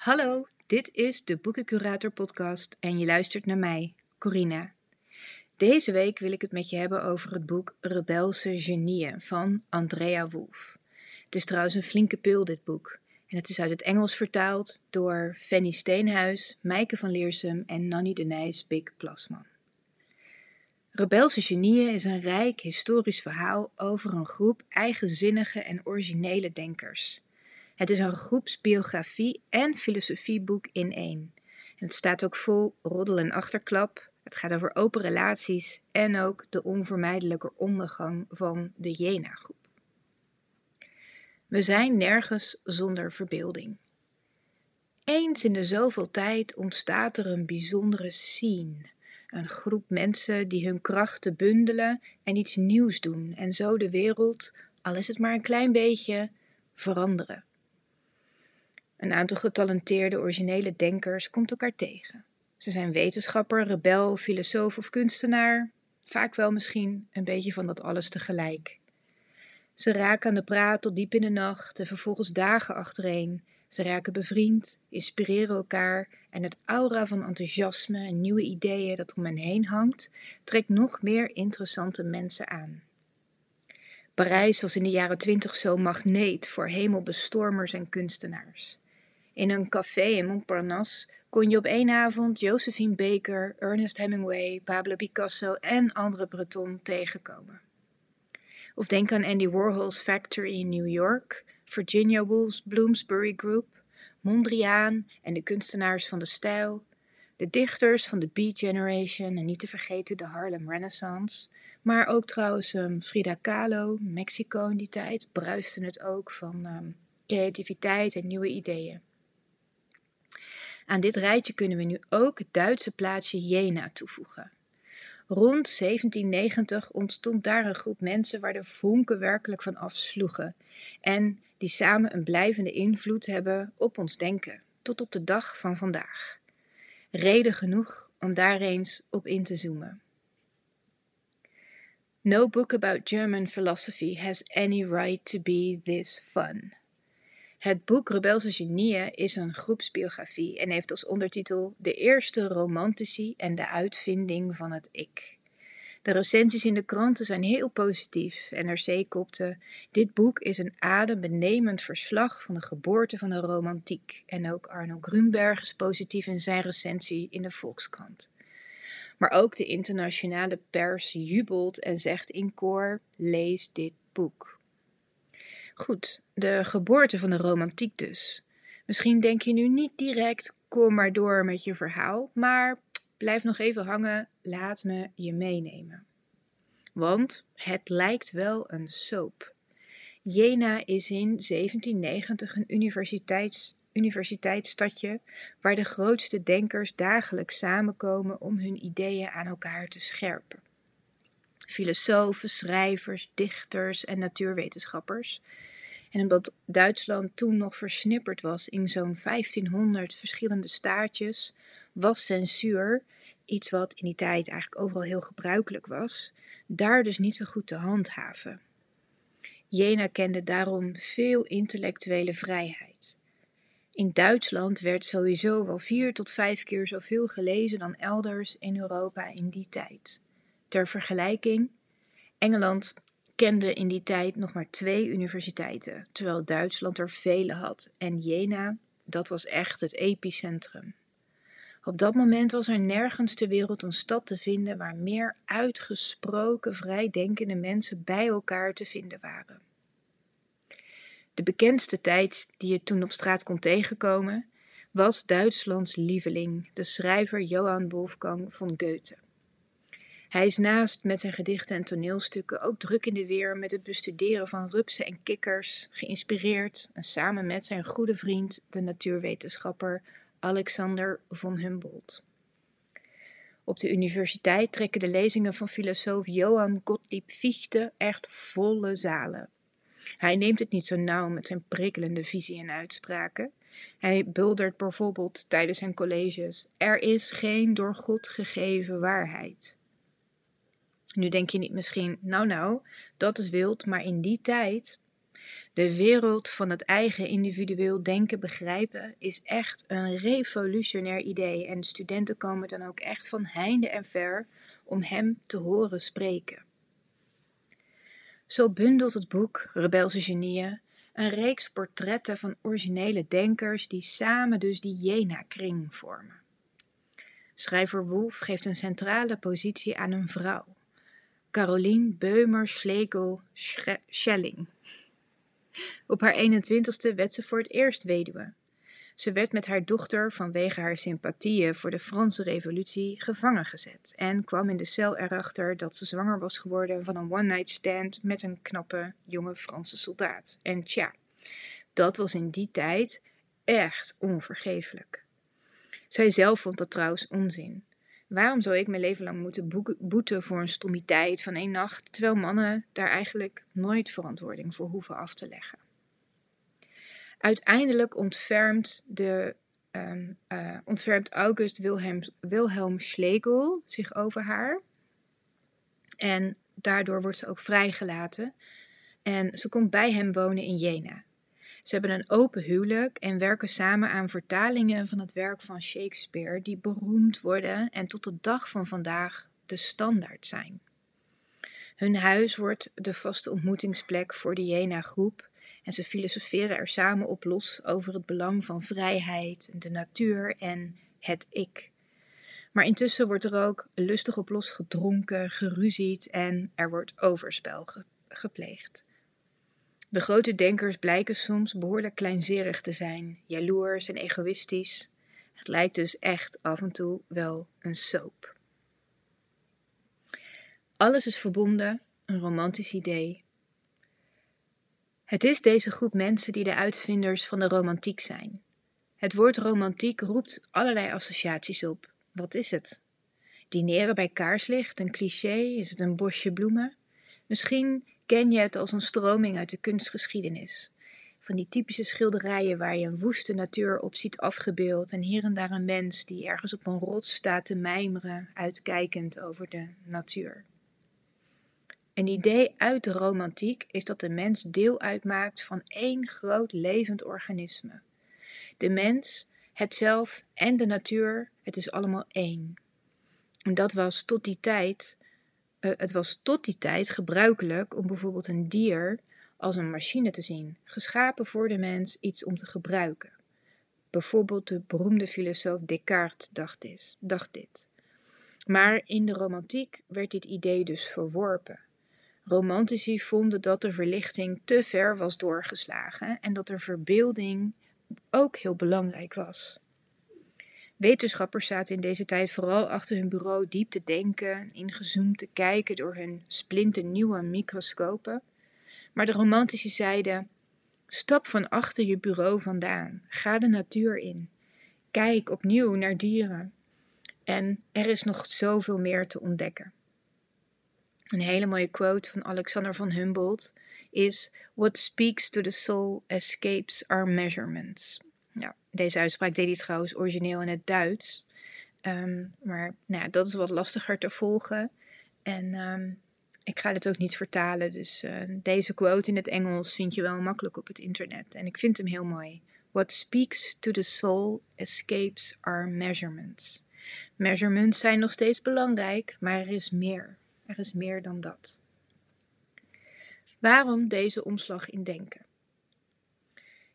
Hallo, dit is de Boekencurator podcast en je luistert naar mij, Corina. Deze week wil ik het met je hebben over het boek Rebelse Genieën van Andrea Wolf. Het is trouwens een flinke pil dit boek en het is uit het Engels vertaald door Fanny Steenhuis, Meike van Leersum en Nanny de Nijs Bik Plasman. Rebelse Genieën is een rijk historisch verhaal over een groep eigenzinnige en originele denkers. Het is een groepsbiografie en filosofieboek in één. En het staat ook vol roddel en achterklap. Het gaat over open relaties en ook de onvermijdelijke ondergang van de Jena-groep. We zijn nergens zonder verbeelding. Eens in de zoveel tijd ontstaat er een bijzondere scene. Een groep mensen die hun krachten bundelen en iets nieuws doen en zo de wereld, al is het maar een klein beetje, veranderen. Een aantal getalenteerde originele denkers komt elkaar tegen. Ze zijn wetenschapper, rebel, filosoof of kunstenaar, vaak wel misschien een beetje van dat alles tegelijk. Ze raken aan de praat tot diep in de nacht en vervolgens dagen achtereen. Ze raken bevriend, inspireren elkaar en het aura van enthousiasme en nieuwe ideeën dat om hen heen hangt, trekt nog meer interessante mensen aan. Parijs was in de jaren twintig zo magneet voor hemelbestormers en kunstenaars. In een café in Montparnasse kon je op één avond Josephine Baker, Ernest Hemingway, Pablo Picasso en andere Breton tegenkomen. Of denk aan Andy Warhol's Factory in New York, Virginia Woolf's Bloomsbury Group, Mondriaan en de kunstenaars van de stijl, de dichters van de Beat Generation en niet te vergeten de Harlem Renaissance, maar ook trouwens um, Frida Kahlo, Mexico in die tijd, bruiste het ook van um, creativiteit en nieuwe ideeën. Aan dit rijtje kunnen we nu ook het Duitse plaatsje Jena toevoegen. Rond 1790 ontstond daar een groep mensen waar de vonken werkelijk van afsloegen en die samen een blijvende invloed hebben op ons denken, tot op de dag van vandaag. Reden genoeg om daar eens op in te zoomen. No book about German philosophy has any right to be this fun. Het boek Rebelse Genieën is een groepsbiografie en heeft als ondertitel De eerste romantici en de uitvinding van het ik. De recensies in de kranten zijn heel positief. NRC kopte: Dit boek is een adembenemend verslag van de geboorte van de romantiek. En ook Arno Grunberg is positief in zijn recensie in de Volkskrant. Maar ook de internationale pers jubelt en zegt in koor: lees dit boek. Goed, de geboorte van de romantiek dus. Misschien denk je nu niet direct, kom maar door met je verhaal, maar blijf nog even hangen, laat me je meenemen. Want het lijkt wel een soap. Jena is in 1790 een universiteits, universiteitsstadje waar de grootste denkers dagelijks samenkomen om hun ideeën aan elkaar te scherpen. Filosofen, schrijvers, dichters en natuurwetenschappers en omdat Duitsland toen nog versnipperd was in zo'n 1500 verschillende staatjes, was censuur, iets wat in die tijd eigenlijk overal heel gebruikelijk was, daar dus niet zo goed te handhaven. Jena kende daarom veel intellectuele vrijheid. In Duitsland werd sowieso wel vier tot vijf keer zoveel gelezen dan elders in Europa in die tijd. Ter vergelijking, Engeland kende in die tijd nog maar twee universiteiten, terwijl Duitsland er vele had. En Jena, dat was echt het epicentrum. Op dat moment was er nergens ter wereld een stad te vinden waar meer uitgesproken vrijdenkende mensen bij elkaar te vinden waren. De bekendste tijd die je toen op straat kon tegenkomen, was Duitslands lieveling, de schrijver Johann Wolfgang von Goethe. Hij is naast met zijn gedichten en toneelstukken ook druk in de weer met het bestuderen van rupsen en kikkers, geïnspireerd en samen met zijn goede vriend, de natuurwetenschapper Alexander von Humboldt. Op de universiteit trekken de lezingen van filosoof Johann Gottlieb Fichte echt volle zalen. Hij neemt het niet zo nauw met zijn prikkelende visie en uitspraken. Hij buldert bijvoorbeeld tijdens zijn colleges: Er is geen door God gegeven waarheid. Nu denk je niet misschien, nou nou, dat is wild, maar in die tijd. De wereld van het eigen individueel denken begrijpen is echt een revolutionair idee en studenten komen dan ook echt van heinde en ver om hem te horen spreken. Zo bundelt het boek Rebelse Genieën een reeks portretten van originele denkers die samen dus die Jena-kring vormen. Schrijver Wolf geeft een centrale positie aan een vrouw, Caroline Beumer-Schlegel-Schelling. Op haar 21ste werd ze voor het eerst weduwe. Ze werd met haar dochter vanwege haar sympathieën voor de Franse Revolutie gevangen gezet en kwam in de cel erachter dat ze zwanger was geworden van een one-night stand met een knappe jonge Franse soldaat. En tja, dat was in die tijd echt onvergeeflijk. Zij zelf vond dat trouwens onzin. Waarom zou ik mijn leven lang moeten boeten voor een stommiteit van één nacht, terwijl mannen daar eigenlijk nooit verantwoording voor hoeven af te leggen? Uiteindelijk ontfermt, de, um, uh, ontfermt August Wilhelm, Wilhelm Schlegel zich over haar. En daardoor wordt ze ook vrijgelaten. En ze komt bij hem wonen in Jena. Ze hebben een open huwelijk en werken samen aan vertalingen van het werk van Shakespeare, die beroemd worden en tot de dag van vandaag de standaard zijn. Hun huis wordt de vaste ontmoetingsplek voor de Jena-groep en ze filosoferen er samen op los over het belang van vrijheid, de natuur en het ik. Maar intussen wordt er ook lustig op los gedronken, geruzied en er wordt overspel gepleegd. De grote denkers blijken soms behoorlijk kleinzerig te zijn, jaloers en egoïstisch. Het lijkt dus echt af en toe wel een soap. Alles is verbonden, een romantisch idee. Het is deze groep mensen die de uitvinders van de romantiek zijn. Het woord romantiek roept allerlei associaties op. Wat is het? Dineren bij kaarslicht, een cliché? Is het een bosje bloemen? Misschien ken je het als een stroming uit de kunstgeschiedenis. Van die typische schilderijen waar je een woeste natuur op ziet afgebeeld en hier en daar een mens die ergens op een rots staat te mijmeren, uitkijkend over de natuur. Een idee uit de romantiek is dat de mens deel uitmaakt van één groot levend organisme. De mens, het zelf en de natuur, het is allemaal één. En dat was tot die tijd uh, het was tot die tijd gebruikelijk om bijvoorbeeld een dier als een machine te zien, geschapen voor de mens iets om te gebruiken. Bijvoorbeeld de beroemde filosoof Descartes dacht, dit, dacht dit. Maar in de romantiek werd dit idee dus verworpen. Romantici vonden dat de verlichting te ver was doorgeslagen en dat de verbeelding ook heel belangrijk was. Wetenschappers zaten in deze tijd vooral achter hun bureau diep te denken, ingezoomd te kijken door hun splinternieuwe microscopen. Maar de romantici zeiden: Stap van achter je bureau vandaan, ga de natuur in, kijk opnieuw naar dieren. En er is nog zoveel meer te ontdekken. Een hele mooie quote van Alexander van Humboldt is: What speaks to the soul escapes our measurements. Ja, deze uitspraak deed hij trouwens origineel in het Duits. Ehm, maar nou, dat is wat lastiger te volgen. En um, ik ga dit ook niet vertalen. Dus uh, deze quote in het Engels vind je wel makkelijk op het internet. En ik vind hem heel mooi. What speaks to the soul escapes our measurements. Measurements zijn nog steeds belangrijk, maar er is meer. Er is meer dan dat. Waarom deze omslag in denken?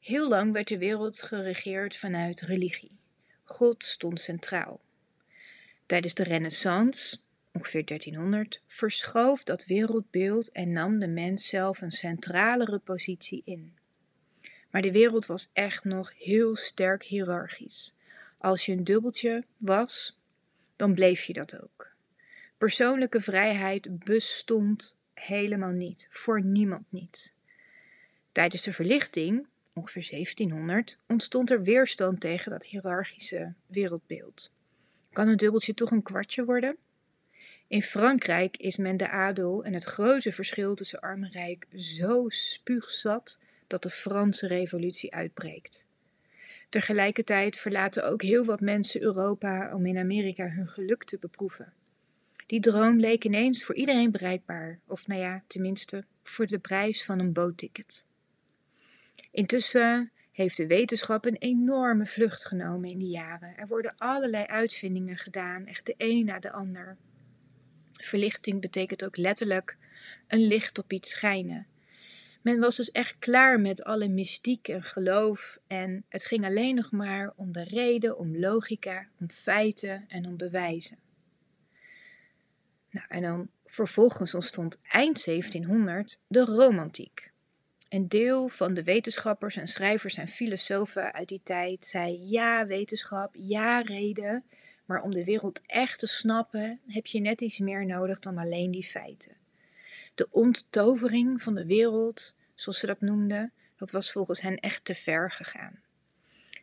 Heel lang werd de wereld geregeerd vanuit religie. God stond centraal. Tijdens de Renaissance, ongeveer 1300, verschoof dat wereldbeeld en nam de mens zelf een centralere positie in. Maar de wereld was echt nog heel sterk hiërarchisch. Als je een dubbeltje was, dan bleef je dat ook. Persoonlijke vrijheid bestond helemaal niet, voor niemand niet. Tijdens de verlichting ongeveer 1700, ontstond er weerstand tegen dat hiërarchische wereldbeeld. Kan een dubbeltje toch een kwartje worden? In Frankrijk is men de adel en het grote verschil tussen arm en rijk zo spuugzat dat de Franse revolutie uitbreekt. Tegelijkertijd verlaten ook heel wat mensen Europa om in Amerika hun geluk te beproeven. Die droom leek ineens voor iedereen bereikbaar, of nou ja, tenminste voor de prijs van een bootticket. Intussen heeft de wetenschap een enorme vlucht genomen in die jaren. Er worden allerlei uitvindingen gedaan, echt de een na de ander. Verlichting betekent ook letterlijk een licht op iets schijnen. Men was dus echt klaar met alle mystiek en geloof en het ging alleen nog maar om de reden, om logica, om feiten en om bewijzen. Nou, en dan vervolgens ontstond eind 1700 de romantiek. Een deel van de wetenschappers en schrijvers en filosofen uit die tijd zei ja wetenschap, ja reden, maar om de wereld echt te snappen heb je net iets meer nodig dan alleen die feiten. De onttovering van de wereld, zoals ze dat noemden, dat was volgens hen echt te ver gegaan.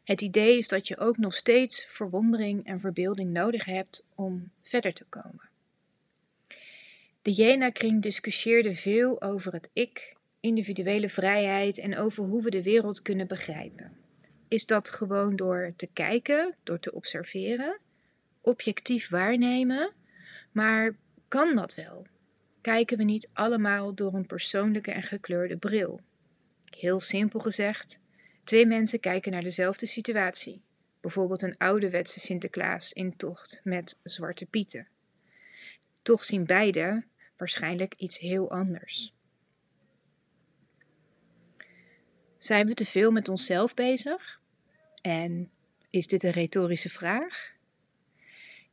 Het idee is dat je ook nog steeds verwondering en verbeelding nodig hebt om verder te komen. De Jena-kring discussieerde veel over het ik, individuele vrijheid en over hoe we de wereld kunnen begrijpen. Is dat gewoon door te kijken, door te observeren, objectief waarnemen? Maar kan dat wel? Kijken we niet allemaal door een persoonlijke en gekleurde bril? Heel simpel gezegd, twee mensen kijken naar dezelfde situatie. Bijvoorbeeld een ouderwetse Sinterklaas in tocht met zwarte pieten. Toch zien beide waarschijnlijk iets heel anders. Zijn we te veel met onszelf bezig? En is dit een retorische vraag?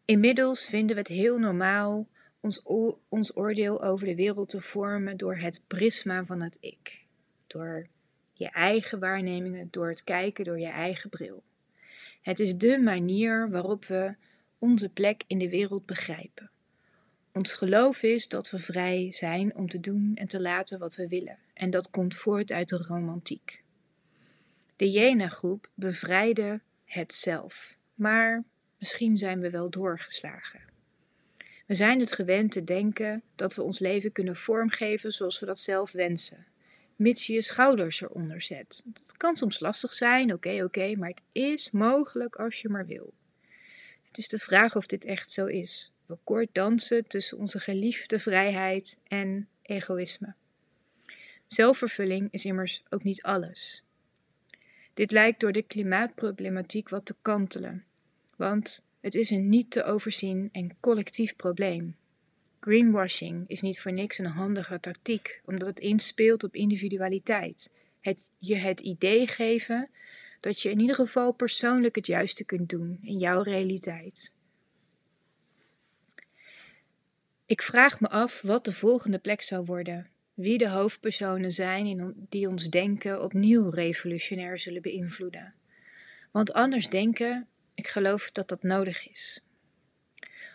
Inmiddels vinden we het heel normaal ons, ons oordeel over de wereld te vormen door het prisma van het ik. Door je eigen waarnemingen, door het kijken door je eigen bril. Het is de manier waarop we onze plek in de wereld begrijpen. Ons geloof is dat we vrij zijn om te doen en te laten wat we willen, en dat komt voort uit de romantiek. De Jena-groep bevrijdde het zelf, maar misschien zijn we wel doorgeslagen. We zijn het gewend te denken dat we ons leven kunnen vormgeven zoals we dat zelf wensen, mits je je schouders eronder zet. Dat kan soms lastig zijn, oké, oké, maar het is mogelijk als je maar wil. Het is de vraag of dit echt zo is we kort dansen tussen onze geliefde vrijheid en egoïsme. Zelfvervulling is immers ook niet alles. Dit lijkt door de klimaatproblematiek wat te kantelen, want het is een niet te overzien en collectief probleem. Greenwashing is niet voor niks een handige tactiek, omdat het inspeelt op individualiteit. Het je het idee geven dat je in ieder geval persoonlijk het juiste kunt doen in jouw realiteit. Ik vraag me af wat de volgende plek zou worden. Wie de hoofdpersonen zijn die ons denken opnieuw revolutionair zullen beïnvloeden. Want anders denken, ik geloof dat dat nodig is.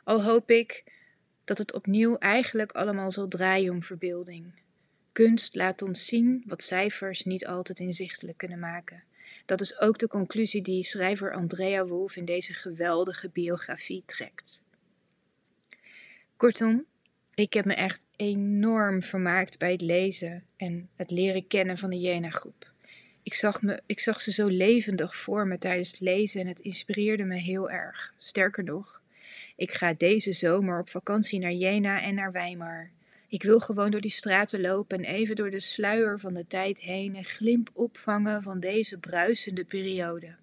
Al hoop ik dat het opnieuw eigenlijk allemaal zal draaien om verbeelding. Kunst laat ons zien wat cijfers niet altijd inzichtelijk kunnen maken. Dat is ook de conclusie die schrijver Andrea Wolf in deze geweldige biografie trekt. Kortom, ik heb me echt enorm vermaakt bij het lezen en het leren kennen van de Jena-groep. Ik zag, me, ik zag ze zo levendig voor me tijdens het lezen en het inspireerde me heel erg. Sterker nog, ik ga deze zomer op vakantie naar Jena en naar Weimar. Ik wil gewoon door die straten lopen en even door de sluier van de tijd heen een glimp opvangen van deze bruisende periode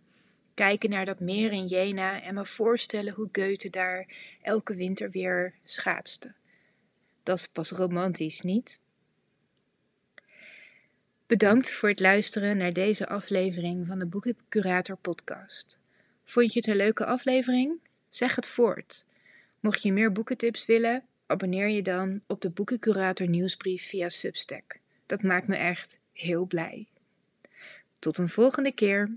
kijken naar dat meer in Jena en me voorstellen hoe Goethe daar elke winter weer schaatste. Dat is pas romantisch, niet? Bedankt voor het luisteren naar deze aflevering van de Boekencurator podcast. Vond je het een leuke aflevering? Zeg het voort. Mocht je meer boekentips willen, abonneer je dan op de Boekencurator nieuwsbrief via Substack. Dat maakt me echt heel blij. Tot een volgende keer.